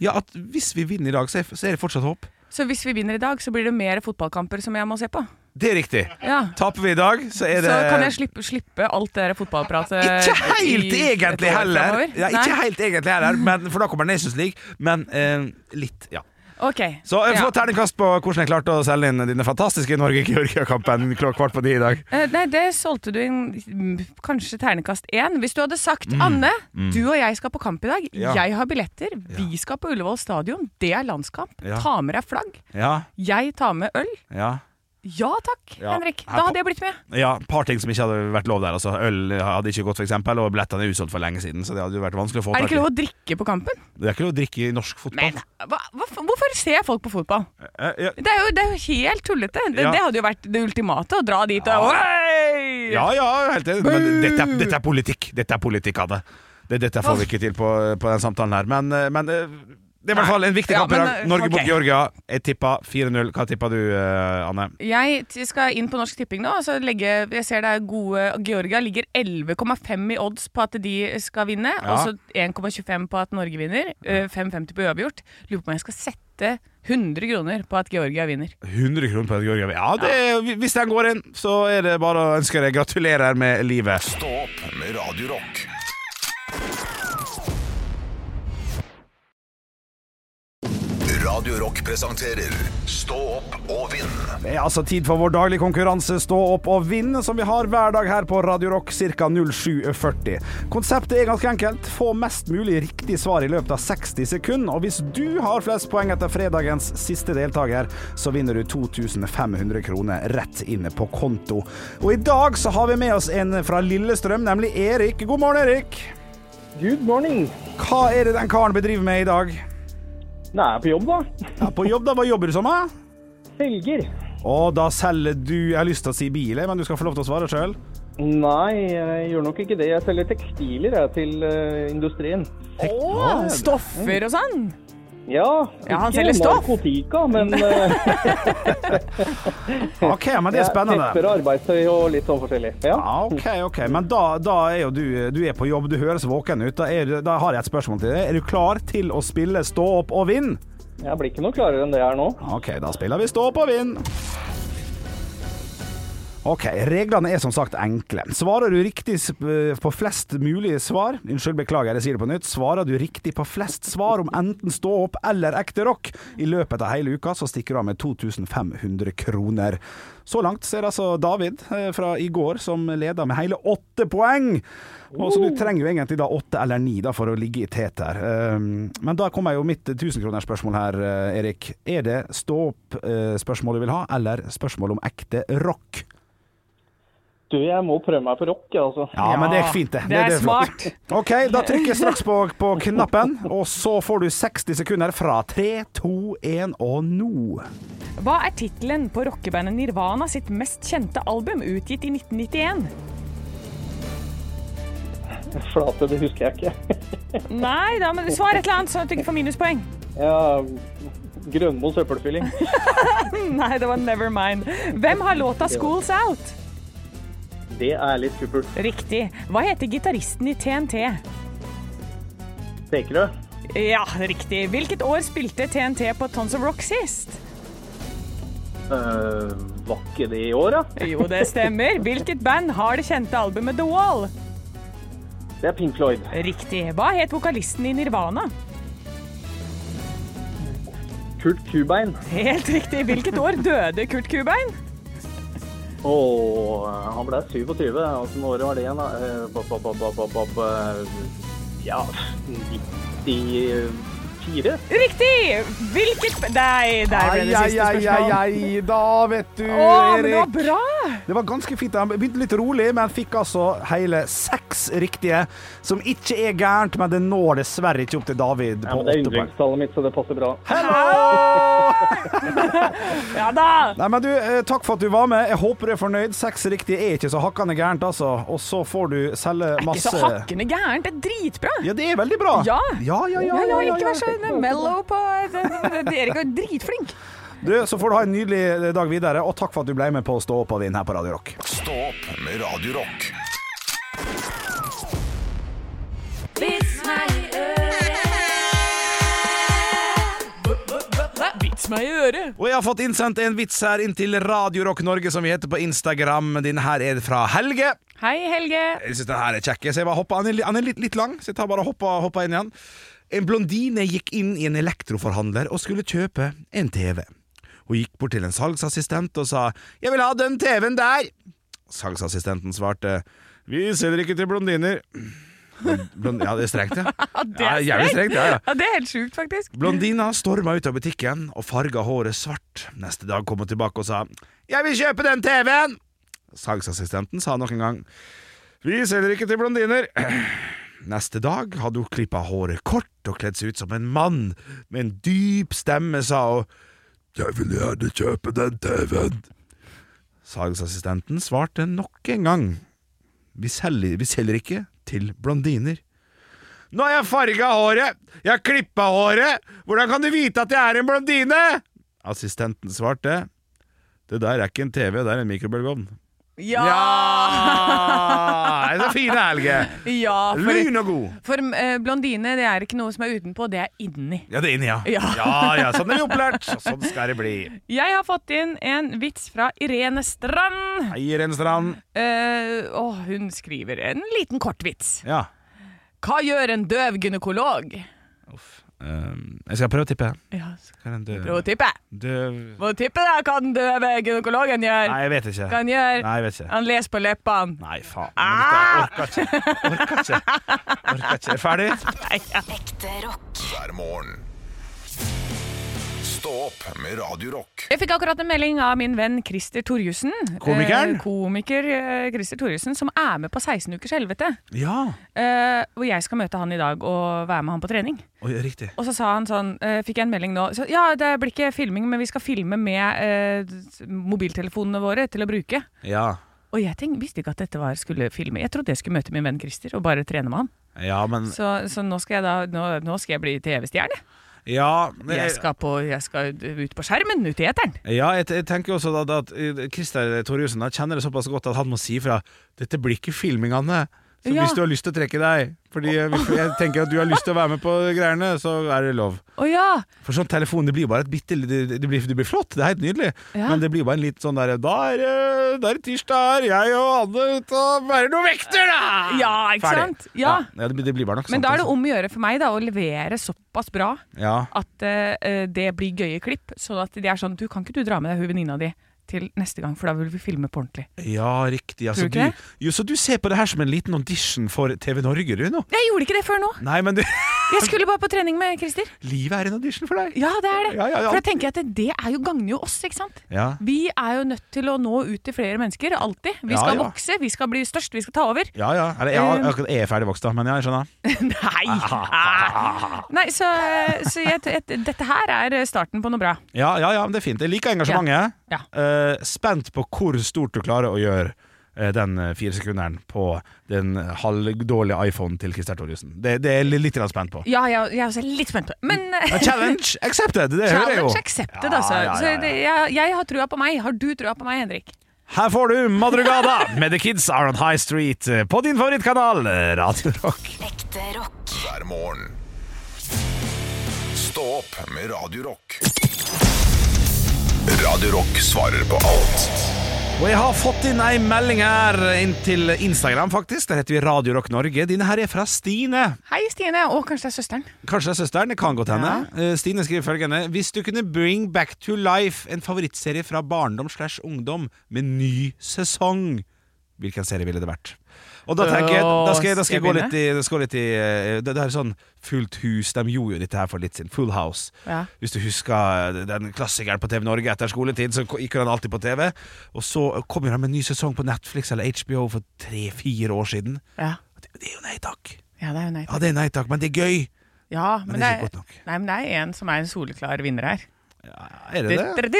Ja, at Hvis vi vinner i dag, så er, er det fortsatt håp. Så hvis vi vinner i dag, så blir det mer fotballkamper som jeg må se på. Det er riktig. Ja. Taper vi i dag, så er det Så kan jeg slippe, slippe alt det der fotballpratet Ikke helt i egentlig heller. Ja, ikke helt egentlig heller men, For da kommer Nations League. Men eh, litt, ja. Ok. Så jeg ja. får terningkast på hvordan jeg klarte å selge inn dine fantastiske Norge-Georgia-kampen kvart på ni i dag. Uh, Nei, det solgte du inn mm, kanskje ternekast én. Hvis du hadde sagt Anne, du og jeg skal på kamp i dag. Mm. Ja. Jeg har billetter. Vi skal på Ullevål stadion. Det er landskamp. Ja. Ta med deg flagg. Ja, Jeg tar med øl. ja. Ja takk, Ja. Henrik. Da hadde jeg blitt med. Ja, et par ting som ikke hadde vært lov der. Altså, øl hadde ikke gått, eksempel, og billettene er usolgt for lenge siden. Så det hadde jo vært vanskelig å få Er det ikke lov å drikke på kampen? Det er ikke lov å drikke i norsk fotball. Men hva, hva, hvorfor ser folk på fotball? Eh, ja. Det er jo, det er jo helt tullete. Det, Ja. det hadde jo vært det ultimate, å dra dit og Oi! ja, ja, helt enig. Men dette, dette er politikk. Dette er politikk, av Det, dette får vi ikke til på, på den samtalen her. Men, eh, men eh, det er i hvert fall en viktig kamp i dag. eh, Norge okay. mot Georgia. Jeg tippa 4-0. Hva tippa du, eh, Anne? Jeg skal inn på Norsk Tipping nå. Så legge, jeg ser det er gode Georgia ligger 11,5 i odds på at de skal vinne. Ja. Og så 1,25 på at Norge vinner. eh, 5,50 på uavgjort. Lurer på om jeg skal sette 100 kroner på at Georgia vinner. 100 kroner på at Georgia. vinner Ja, det, hvis den går inn, så er det bare å ønske deg gratulerer med livet. Stå opp med Radio Radio Rock presenterer Stå opp og vinn. Det er altså tid for vår daglige konkurranse Stå opp og vinn, som vi har hver dag her på Radio Rock ca. 07.40. Konseptet er ganske enkelt. Få mest mulig riktig svar i løpet av 60 sekunder. Og hvis du har flest poeng etter fredagens siste deltaker, så vinner du 2500 kroner rett inne på konto. Og i dag så har vi med oss en fra Lillestrøm, nemlig Erik. God morgen, Erik. Good morning. Hva er det den karen bedriver med i dag? Nei, på jobb, da. Ja, på jobb, da. Hva jobber du som? da? Selger. Og da selger du Jeg har lyst til å si bil, men du skal få lov til å svare sjøl. Nei, jeg gjør nok ikke det. Jeg selger tekstiler jeg, til uh, industrien. Å, stoffer og sånn! Ja, Ja, han ikke selger stoff. narkotika, men eh, OK, men det er spennende. tepper arbeidstøy og litt sånn forskjellig. Ja. Ja, ok, ok. Men da, da er jo du, du er på jobb, du høres våken ut. Da, er, da har jeg et spørsmål til deg. Er du klar til å spille Stå opp og vinn? Jeg blir ikke noe klarere enn det jeg er nå. OK, da spiller vi Stå opp og vinn. Ok, Reglene er som sagt enkle. Svarer du riktig på flest mulige svar Unnskyld, beklager, jeg sier det på nytt. Svarer du riktig på flest svar om enten stå opp eller ekte rock i løpet av hele uka, så stikker du av med 2500 kroner. Så langt ser altså David eh, fra i går som leder med hele åtte poeng. Og så Du trenger jo egentlig da åtte eller ni da for å ligge i tet her. Um, men da kommer jo mitt 1000-kronersspørsmål her, eh, Erik. Er det stå opp-spørsmål du vil ha, eller spørsmål om ekte rock? Du, jeg må prøve meg på rock, jeg, altså. Ja, men det er fint, det. Det er flott. smart. OK, da trykker jeg straks på, på knappen, og så får du 60 sekunder fra 3, 2, 1 og nå. Hva er tittelen på rockebandet Nirvana sitt mest kjente album, utgitt i 1991? Flate, det husker jeg ikke. Nei da, men svar et eller annet, sånn at du ikke får minuspoeng. Ja, Grønmo søppelfylling. Nei, det var Nevermind. Hvem har låta 'Schools Out'? Det er litt skummelt. Riktig. Hva heter gitaristen i TNT? Tekerø. Ja, riktig. Hvilket år spilte TNT på Tons of Rock sist? Uh, var ikke det i år, da? Jo, det stemmer. Hvilket band har det kjente albumet The Wall? Det er Pink Floyd. Riktig. Hva het vokalisten i Nirvana? Kurt Kubein. Helt riktig. Hvilket år døde Kurt Kubein? Oh, han ble 27. Åssen år var det igjen, da? Bob, bob, bob, ja, 90 fire. Riktig! Hvilket Nei, der ble det siste spørsmål. Ai, ai, da, vet du, Å, Erik. Men det var bra. Det var ganske fint. Han begynte litt rolig, men fikk altså hele seks riktige. Som ikke er gærent, men det når dessverre ikke opp til David. Ja, men det er yndlingstallet mitt, så det passer bra. Hello! ja da. Nei, men du, eh, takk for at du var med. Jeg håper du er fornøyd. Seks riktige er ikke så hakkende gærent, altså. Og så får du selge masse er ikke så hakkende gærent. Det er dritbra. Ja, det er veldig bra. Ja, ja, ja. ja, ja, ja, ja, ja, ja, ja, ja, ja, ja, ja, ja, ja, ja, ja, ja, på det- det- det- Erik er dritflink. Du, Så får du ha en nydelig dag videre, og takk for at du ble med på å stå opp og din her på Radio Rock. Stå opp med Radio Rock. Vits meg i øret. Vits meg i øret. Og jeg har fått innsendt en vits her inn til Radio Rock Norge, som vi heter på Instagram. Din her er fra Helge. Hei, Helge. Jeg synes den her er kjekk. Så jeg bare hopper, han er, litt, litt lang, så jeg tar bare hopper, hopper inn igjen. En blondine gikk inn i en elektroforhandler og skulle kjøpe en TV. Hun gikk bort til en salgsassistent og sa 'Jeg vil ha den TV-en der'. Salgsassistenten svarte 'Vi selger ikke til blondiner'. Blond, ja, det er strengt, ja. Det er ja, strengt, ja, ja. Ja, det er helt sjukt, faktisk. Blondina storma ut av butikken og farga håret svart. Neste dag kom hun tilbake og sa 'Jeg vil kjøpe den TV-en'. Salgsassistenten sa nok en gang 'Vi selger ikke til blondiner'. Neste dag hadde hun klippa håret kort og kledd seg ut som en mann. Med en dyp stemme sa hun 'Jeg vil gjerne kjøpe den TV-en'. Salgsassistenten svarte nok en gang 'Vi selger, vi selger ikke til blondiner'. Nå har jeg farga håret, jeg har klippa håret, hvordan kan du vite at jeg er en blondine? Assistenten svarte, det der er ikke en TV, det er en mikrobølgeovn. Ja! Det er fine, Helge. Ja, for, Lyn og god. for eh, blondine det er ikke noe som er utenpå, det er inni. Ja, det er inni, ja. Ja. ja, ja, sånn er vi opplært. Sånn skal det bli. Jeg har fått inn en vits fra Irene Strand. Hei, Renstrand. Eh, og hun skriver en liten kort vits. Ja. Hva gjør en døv gynekolog? Um, jeg skal prøve å tippe. Ja, Prøv å tippe. Døv Må tippe da hva den døve gynekologen gjør. Nei, jeg vet ikke. Hva han gjør? Nei, jeg vet ikke. Han leser på leppene. Nei, faen. Ah! dette orker ikke. Orker ikke. Orker ikke. Er du ferdig? Ekte rock. hver morgen. Stå opp med Radio Rock. Jeg fikk akkurat en melding av min venn Christer Torjussen. Komikeren? Eh, komiker eh, Christer Torjussen, som er med på 16 ukers helvete. Ja. Eh, hvor jeg skal møte han i dag og være med han på trening. Oi, riktig. Og så sa han sånn, eh, fikk jeg en melding nå så, Ja, det blir ikke filming, men vi skal filme med eh, mobiltelefonene våre til å bruke. Ja. Og jeg tenkte, visste ikke at dette var skulle filme. Jeg trodde jeg skulle møte min venn Christer og bare trene med han. Ja, men Så, så nå skal jeg da Nå, nå skal jeg bli TV-stjerne. Ja, men Jeg skal, på, jeg skal ut på skjermen, ut i eteren. Ja, jeg, jeg tenker også da, da at eh, Christer Torjussen kjenner det såpass godt at han må si fra Dette blir ikke filming, Anne. Så Ja. hvis du har lyst til å trekke deg Fordi jeg, tenker at du har lyst til å være med på greiene, så er det lov. Oh, ja! For sånn telefon, det blir bare et bitte det, det, blir, det blir flott, det er helt nydelig. Ja. Men det blir bare en litt sånn der Da er det da det tirsdag her, jeg og Anne ute og bærer noen vekter, da! Ja, ikke Ferdig. sant? Ja. det, det blir bare nok Men da er det om å gjøre for meg da å levere såpass bra Ja. at uh, det blir gøye klipp. Sånn at de er sånn Du kan ikke du dra med deg hun venninna di til neste gang, for da vil vi filme på ordentlig. ja, riktig. Altså, du, jo, så du ser på det her som en liten audition for TV Norge, du nå? Jeg gjorde ikke det før nå! Nei, men du, Jeg skulle bare på trening med Christer. livet er en audition for deg. Ja, det er det. Ja, ja, ja. For da tenker jeg at det, det er jo gagner jo oss, ikke sant? Ja. Vi er jo nødt til å nå ut til flere mennesker, alltid. Vi skal vokse, vi skal bli størst, vi skal ta over. Ja, ja. Eller jeg, akkurat jeg er ferdig vokst, da, men ja, jeg skjønner. Nei! Nei, så, så jeg, jeg, dette her er starten på noe bra. Ja, ja, ja, men det er fint. Jeg liker engasjementet. Ja. Uh, spent på hvor stort du klarer å gjøre den firesekunderen fire sekunderen på den halvdårlige iPhonen til Christer Thorjussen. Det, det er jeg litt spent på. Ja, jeg, jeg er også litt spent på. Men eh, A challenge accepted! Det hører jeg jo. challenge accepted, Ja, altså. ja, ja, Så det, jeg, jeg har trua på meg. Har du trua på meg, Henrik? Her får du Madrugada med The Kids Are On High Street eh, på din favorittkanal, eh, Radio Rock. Ekte rock. hver morgen. Stå opp med Radio Rock. Radio Rock svarer på alt Og jeg har fått inn ei melding her inn til Instagram, faktisk. Der heter vi Radio Rock Norge. Dine her er fra Stine. Hei, Stine. Og kanskje det er søsteren. Kanskje det er søsteren, det kan godt hende. Ja. Stine skriver følgende Hvis du kunne bring back to life en favorittserie fra barndom slash ungdom med ny sesong, hvilken serie ville det vært? Og da tenker jeg Da skal jeg, da skal jeg gå litt i, det skal gå litt i eh, det, det er sånn Fullt hus. De gjorde jo dette her for litt siden. Full House. Ja. Hvis du husker den klassikeren på TV Norge etter skoletid, så gikk den alltid på TV. Og så kom han de med en ny sesong på Netflix eller HBO for tre-fire år siden. Ja. Det, det er jo nei takk. ja, det er jo nei. Ja, det er nei takk, men det er gøy. Ja, men, Men det er ikke godt nok. Nei, men det er en som er en soleklar vinner her. Ja, er det det?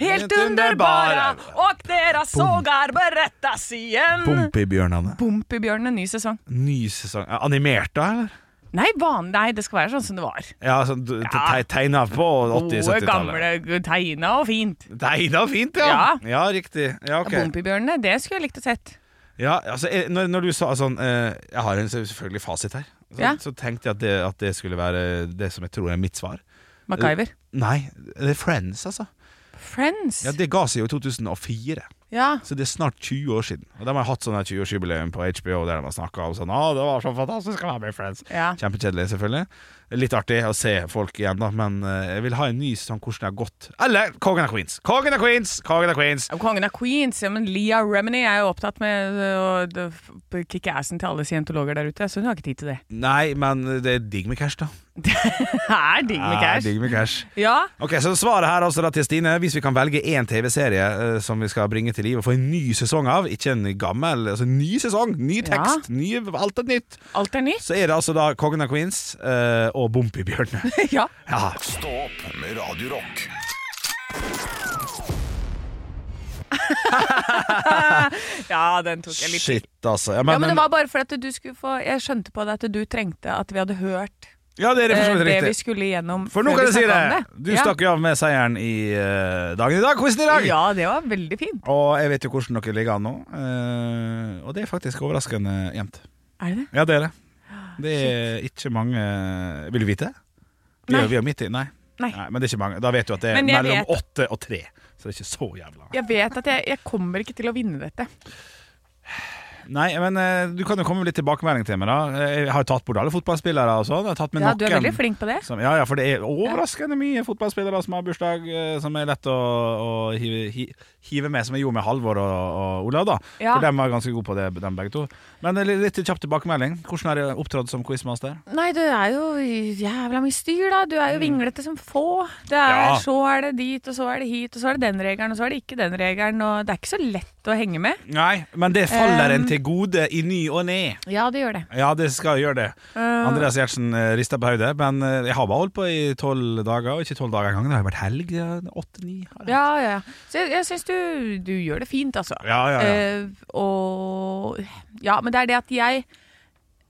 Helt underbara og dere sågar berettas igjen. Bompibjørnene. Bompibjørnene, ny sesong. Ny sesong. Animert, da, eller? Nei, nei, det skal være sånn som det var. Ja, sånn te- tegna på 80-70-tallet. gamle, tegna og fint. Tegna fint, ja. Ja. Ja, riktig. Ja, okay. Bompibjørnene, det skulle jeg likt å sett. Ja, altså, når, når du sa sånn eh, Jeg har en selvfølgelig fasit her. Så, Ja. så tenkte jeg at det, at det skulle være det som jeg tror er mitt svar. MacGyver. Nei, det er Friends, altså. Friends. Ja, Det ga seg jo i 2004. Ja. Så det er snart 20 år siden. Og De har hatt sånn 20-årsjubileum på HBO der de har snakka om sånn Å, det var så fantastisk å være med i Friends. ja. Kjempekjedelig, selvfølgelig. Litt artig å se folk igjen, da, men eh, jeg vil ha en ny sånn hvordan det har gått. Eller Kongen av Queens! Kongen av Queens! Kongen av Queens! Kongen av Queens, ja, men Leah Remini er jo opptatt med å kicke assen til alle scientologer der ute, så hun har ikke tid til det. Nei, men det er digg med cash, da. Det er digg med Ja, cash. digg med cash. Ja. Ok, Så svaret her altså da til Stine Hvis vi kan velge én TV-serie eh, som vi skal bringe til liv og få en ny sesong av, ikke en gammel, altså en ny sesong, ny tekst, ny, alt er nytt, Alt er nytt. så er det altså da Kongen av Queens uh, og Bompibjørnene. ja. Ja. Stå opp med Radiorock. Ja, den tok jeg litt Shit, altså. Ja, Ja, men det var bare for at du skulle få Jeg skjønte på det at du trengte at vi hadde hørt ja, det eh, vidt det vi skulle igjennom For nå kan jeg si det. Du Ja. stakk jo av med seieren i uh, dagen i dag, quizen i dag. Ja, det var veldig fint. Og jeg vet jo hvordan dere ligger an nå. Uh, og det er faktisk overraskende jevnt. Er det det? Ja, det er det. Det er ikke mange Vil du vite? Vi Nei. er, vi er midt i Nei. Nei. Men det er ikke mange. Da vet du at det er mellom åtte og tre. Så det er ikke så jævla Jeg vet at jeg, jeg kommer ikke til å vinne dette. Nei, men eh, du kan jo komme med litt tilbakemelding til meg, da. Jeg har jo tatt bort alle fotballspillere og sånn. Jeg har tatt med Ja, du er veldig flink på det. som, ja, ja, for det er overraskende mye fotballspillere som har bursdag, eh, som er lett å, å hive, hi, hive med, som jeg gjorde med Halvor og, og Olav, da. Ja. For dem var ganske gode på det, dem begge to. Men eh, litt, kjapp tilbakemelding. Hvordan har du opptrådt som quizmaster? Nei, du er jo jævla mye styr, da. Du er jo vinglete som få. Det er, Ja. Så er det dit, og så er det hit, og så er det den regelen, og så er det ikke den regelen. Og det er ikke så lett å henge med. Nei, men det faller en Um, til gode i ny og ne. Ja, det gjør det. Ja, det skal gjøre det. Uh, Andreas Gjertsen eh, rister på hodet, men eh, jeg har bare holdt på i tolv dager, og ikke tolv dager engang. Det har jo vært helg. ja, Åtte-ni. Ja, ja. Så jeg, jeg syns du, du gjør det fint, altså. Ja, ja, ja. Uh, og Ja, men det er det at jeg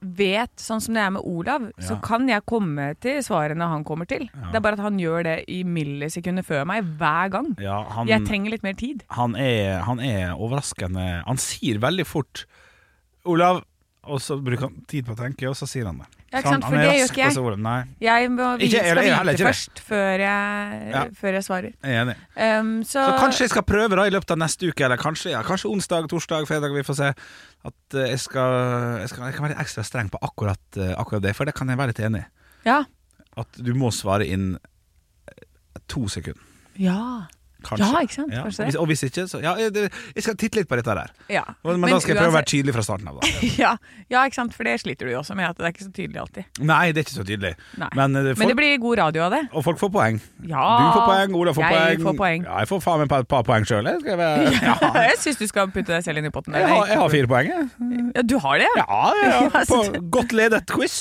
vet, sånn som det er med Olav, så kan jeg komme til svarene han kommer til. Det er bare at han gjør det i millisekundet før meg hver gang. Ja, han, Jeg trenger litt mer tid. han, er, han er overraskende Han sier veldig fort 'Olav', og så bruker han tid på å tenke, og så sier han det. Ja, ikke sant, for han det gjør ikke jeg. Jeg må vite, Ikke- jeg er vite først før jeg, Ja. før jeg svarer. jeg er enig. Um, så, Så kanskje jeg skal prøve da i løpet av neste uke, eller kanskje, ja, kanskje onsdag, torsdag, fredag, vi får se. At uh, jeg, skal, jeg, skal, jeg kan være litt ekstra streng på akkurat, uh, akkurat det, for det kan jeg være litt enig i. Ja. At du må svare inn eh, to sekunder. Ja. Kanskje. Ja, ikke sant? Ja. Hvis, og hvis ikke, så Ja, jeg, jeg skal titte litt på dette der. Ja. Men, da skal jeg prøve å være tydelig fra starten av. Ja, ja, ikke sant, for det sliter du jo også med, at det er ikke så tydelig alltid. Nei, det er ikke så tydelig. Men, Men, folk, Men det blir god radio av det. Og folk får poeng. Ja. Du får poeng, Ola får jeg poeng. får poeng. Ja, jeg får faen meg et par poeng sjøl. Jeg, skal ja, jeg syns du skal putte deg selv inn i potten. jeg, har- jeg har fire poeng, jeg. Ja, du har det, ja? Ja, ja, På godt ledet quiz.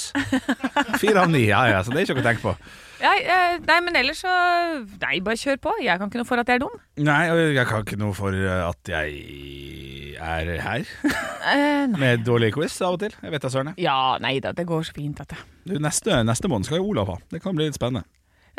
Fire av ni, ja, ja, så det er ikke noe å tenke på. Ja eh, nei, men ellers så Nei, bare kjør på. Jeg kan ikke noe for at jeg er dum. Nei, og jeg kan ikke noe for at jeg er her Eh, nei. med dårlig quiz av og til. Jeg vet da søren. jeg. Ja, nei da, det går så fint, dette. Du, Neste, neste måned skal jo Olav ha. Det kan bli litt spennende.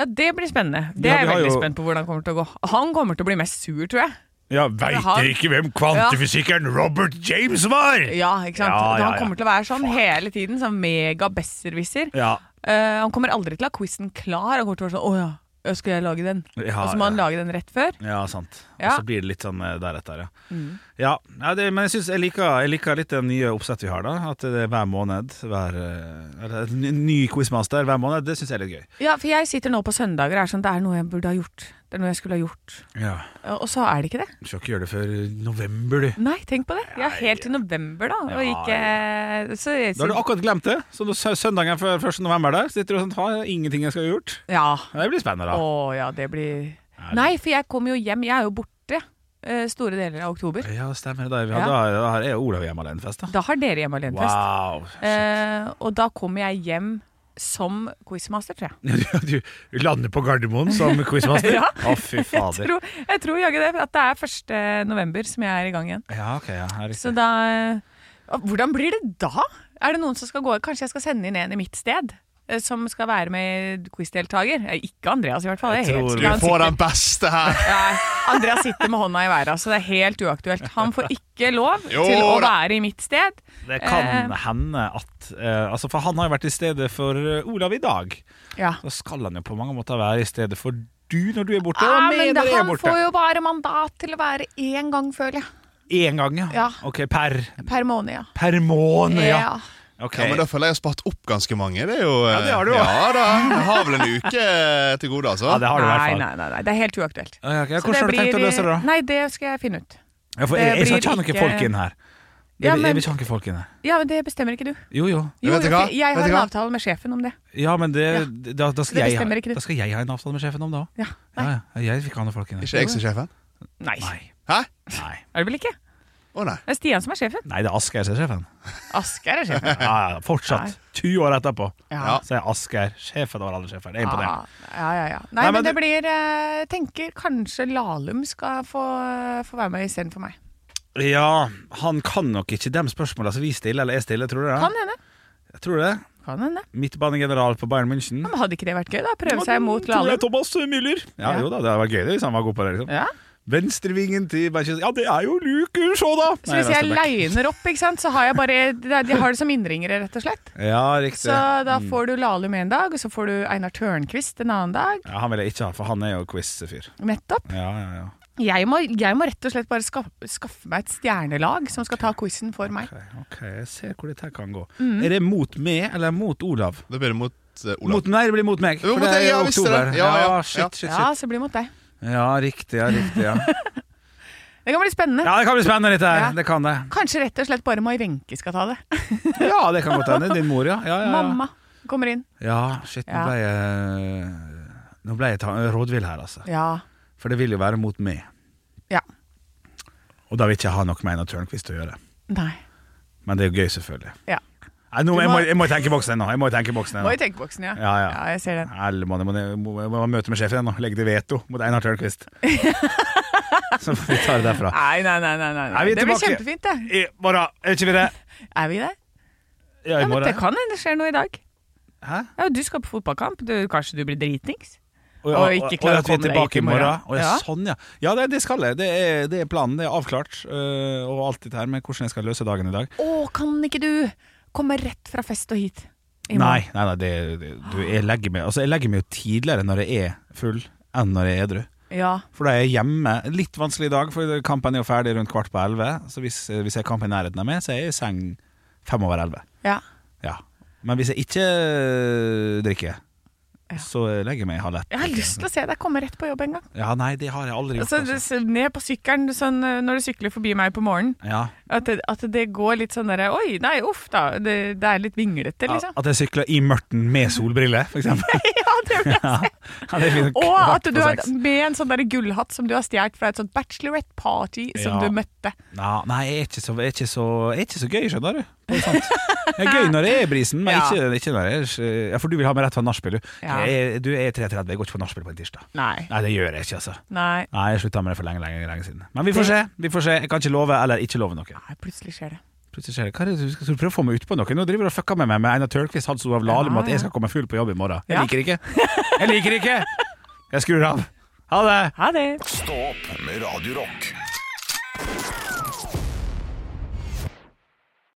Ja, det blir spennende. Det Ja, er vi jeg har veldig jo- spent på hvordan det kommer til å gå. Han kommer til å bli mest sur, tror jeg. Ja, Veit har- dere ikke hvem kvantefysikeren Robert James var? Ja, ikke sant? Ja, ja, Han ja. kommer til å være sånn hele tiden, sånn mega-besserwisser. Ja, Eh, han kommer aldri til å ha quizen klar. Han kommer til å være sånn Å ja, skal jeg lage den? Ja, og så må han ja. lage den rett før. ja sant. Ja. Og så blir det litt sånn eh, deretter, ja. Mm. Ja, ja det, men jeg, synes, jeg, liker, jeg liker litt det nye oppsettet vi har, da. At det er hver måned. Hver, eh, eller ny- ny quizmaster hver måned. Det syns jeg er litt gøy. Ja, for jeg sitter nå på søndager og er sånn Det er noe jeg burde ha gjort. Det er noe jeg skulle ha gjort. Ja, Og så er det ikke det. Du skal ikke gjøre det før november, du. Nei, tenk på det. Ja, helt til november, da. Ja, ikke så så. Da har du akkurat glemt det. Så da søndagen før 1. november der sitter du og sånn Har ingenting jeg skal ha gjort. Ja. Det blir spennende, da. Å ja, det blir Nei, for jeg kommer jo hjem. Jeg er jo borte eh, store deler av oktober. Ja, stemmer det. Da, da er Olav hjemme alenefest, da. Da har dere hjemme alenefest. Wow. Eh, og da kommer jeg hjem som quizmaster, tror jeg. Du, lander på Gardermoen som quizmaster? Ja. Å, fy Jeg fader. tror, jeg tror jaggu det. At det er 1. november som jeg er i gang igjen. Ja, ok, ja, her er Så da eh, Hvordan blir det da? Er det noen som skal gå Kanskje jeg skal sende inn en i mitt sted? Eh, som skal være med quizdeltaker. Eh, Ikke Andreas, i hvert fall. Det Jeg tror vi Han den beste her. Nei, Andreas sitter med hånda i været, så det er helt uaktuelt. Han får ikke lov Jo til å da. være i mitt sted. Det kan Eh. hende at eh, altså For han har jo vært i stedet for eh, Olav i dag. Ja. Da skal han jo på mange måter være i stedet for du når du er borte. Ja, men det, er han borte. får jo bare mandat til å være én gang, føler jeg. Én gang, ja. Ja. Ok, per, Per måned, ja. per måned, ja. Ok. Ja, men Da føler jeg jeg har spart opp ganske mange. Det er jo eh, Ja, det har du også. Ja da, Jeg har vel en uke til gode, altså. Ja, det har du i hvert fall. nei, nei, nei, det er helt uaktuelt. Ja, okay. Hvordan har du tenkt å løse det, da? Nei, det skal jeg finne ut. Ja, for jeg, jeg skal ikke ha noen folk inn her. Ja, men- jeg vil ikke ha noen folk inn her. Ja, men det bestemmer ikke du. Jo, jo. Jo, Vet du hva? jeg har en avtale med sjefen om det. Ja, men det, da, da, skal Det jeg, ikke da skal jeg ha en avtale med sjefen om det òg. Ja. Ja, ja. Jeg vil ikke ha noen folk inn her. Ikke jeg som sjefen? Nei. Nei. Hæ? Nei. Er det vel ikke? Å nei. Det er Stian som er sjefen. Nei, det er Asgeir som er sjefen. Asgeir er sjefen. Ja, ja, fortsatt. 20 år etterpå. Ja. Så er Asgeir sjefen over alle sjefer. Det er imponerende. Ja, ja, ja. Nei, Nei, men, men det du- blir Jeg Tenker kanskje Lahlum skal få, få være med istedenfor meg. Ja, han kan nok ikke de spørsmåla som vi stiller, eller jeg stiller, tror du det? Kan hende. Jeg tror det. Kan hende. Midtbanegeneral på Bayern München. Ja, Men hadde ikke det vært gøy, da? Prøve seg mot Lahlum? Thomas Müller. Ja, Ja. jo da, det hadde vært gøy det hvis han var god på det. liksom Ja. Venstrevingen til Manchester Ja, det er jo Luke Shaw, da! Så hvis jeg liner opp, ikke sant, så har jeg bare De har det som innringere, rett og slett. Ja, riktig. Så da får du Lahlum en dag, og så får du Einar Tørnquist en annen dag. Ja, Han vil jeg ikke ha, for han er jo quiz-fyr. Nettopp. Ja, ja, ja. Jeg må, jeg må rett og slett bare skaffe, skaffe meg et stjernelag som skal ta quizen for meg. Ok, ok, jeg ser hvor dette kan gå. Mm. Er det mot meg eller mot Olav? Det blir mot uh, Olav. Mot, nei, det blir mot meg. For mot det er ja, det. oktober. Ja, ja, shit, shit, shit, Ja, så blir det mot deg. Ja, riktig. ja, riktig ja. Det kan bli spennende. ja, det kan bli spennende, dette her. Ja. Det kan det. Kanskje rett og slett bare Mai Wenche skal ta det. Ja, det kan godt hende. Din mor, ja. ja, ja, ja. Mamma kommer inn. Ja, shit, nå ble jeg Nå ble jeg ta- rådvill her, altså. Ja. For det vil jo være mot meg. Ja. Og da vil jeg ikke ha noe med Einar Tørnquist å gjøre. Nei. Men det er jo gøy, selvfølgelig. Ja. Nei, nå, jeg, må- jeg må tenke i boksen ennå. Jeg må i boksen Må i ennå. tenkeboksen, ja. Ja, ja. jeg ser den. Eller må, jeg må, jeg må møte med sjefen ennå. Legge til veto mot Einar Tørnquist. Så vi tar det derfra. Nei, nei, nei. nei, nei. Vi Det blir kjempefint, det. I morgen, er ikke vi det? Er vi det? Ja, i Ja, men det kan hende det skjer noe i dag. Hæ? Ja, Du skal på fotballkamp. Du, kanskje du blir dritings? Og, Og ikke klare å komme deg hit i morgen. morgen. Ja, Ja. Sånn, ja. Ja, det, det skal jeg. Det er, det er planen. Det er avklart. Uh, og alt dette her med hvordan jeg skal løse dagen i dag. Å, kan ikke du komme rett fra fest og hit? Nei, nei, nei det, det, du, jeg, legger meg, altså, jeg legger meg jo tidligere når jeg er full, enn når jeg er edru. Ja. For da er jeg hjemme. Litt vanskelig i dag, for kampen er jo ferdig rundt kvart på elleve. Så hvis, hvis jeg har kamp i nærheten av meg, så er jeg i seng fem over elleve. ja. Ja. Men hvis jeg ikke drikker, Ja. så legger jeg meg halv ett. Jeg har lyst til å se deg komme rett på jobb en gang. Ja, nei, det har jeg aldri gjort. Altså, Altså. ned på sykkelen sånn, eh, når du sykler forbi meg på morgenen. Ja. At det, at det går litt sånn derre Oi, nei, uff da. Det, det er litt vinglete, liksom. At jeg sykler i mørten med solbriller, for eksempel. Ja, det det. Og at du har med en sånn gullhatt som du har stjålet fra et sånt bachelorette party som Ja. du møtte. Ja, nei, jeg er ikke så, jeg er så, jeg er ikke så gøy, skjønner du. Det er. Gøy når jeg er brisen, men ikke, ikke når jeg er For du vil ha meg rett fra nachspiel, du. Jeg, du er 33, jeg går ikke på nachspiel på en tirsdag. Nei. Nei, det gjør jeg ikke, altså. Nei. Nei, Jeg slutta med det for lenge, lenge, lenge siden. Men vi får se. vi får se Jeg kan ikke love eller ikke love noe. Nei, plutselig skjer det. Plutselig skjer det. Hva er det du skal, prøve å få meg utpå noe? Nå driver du og fucker med meg med Einar Tørnquist, Hans Olav Lahlum, at jeg skal komme full på jobb i morgen. Jeg Ja. liker det ikke. Jeg liker det ikke! Jeg skrur av. Ha det! Ha det. Stå opp med Radio Rock.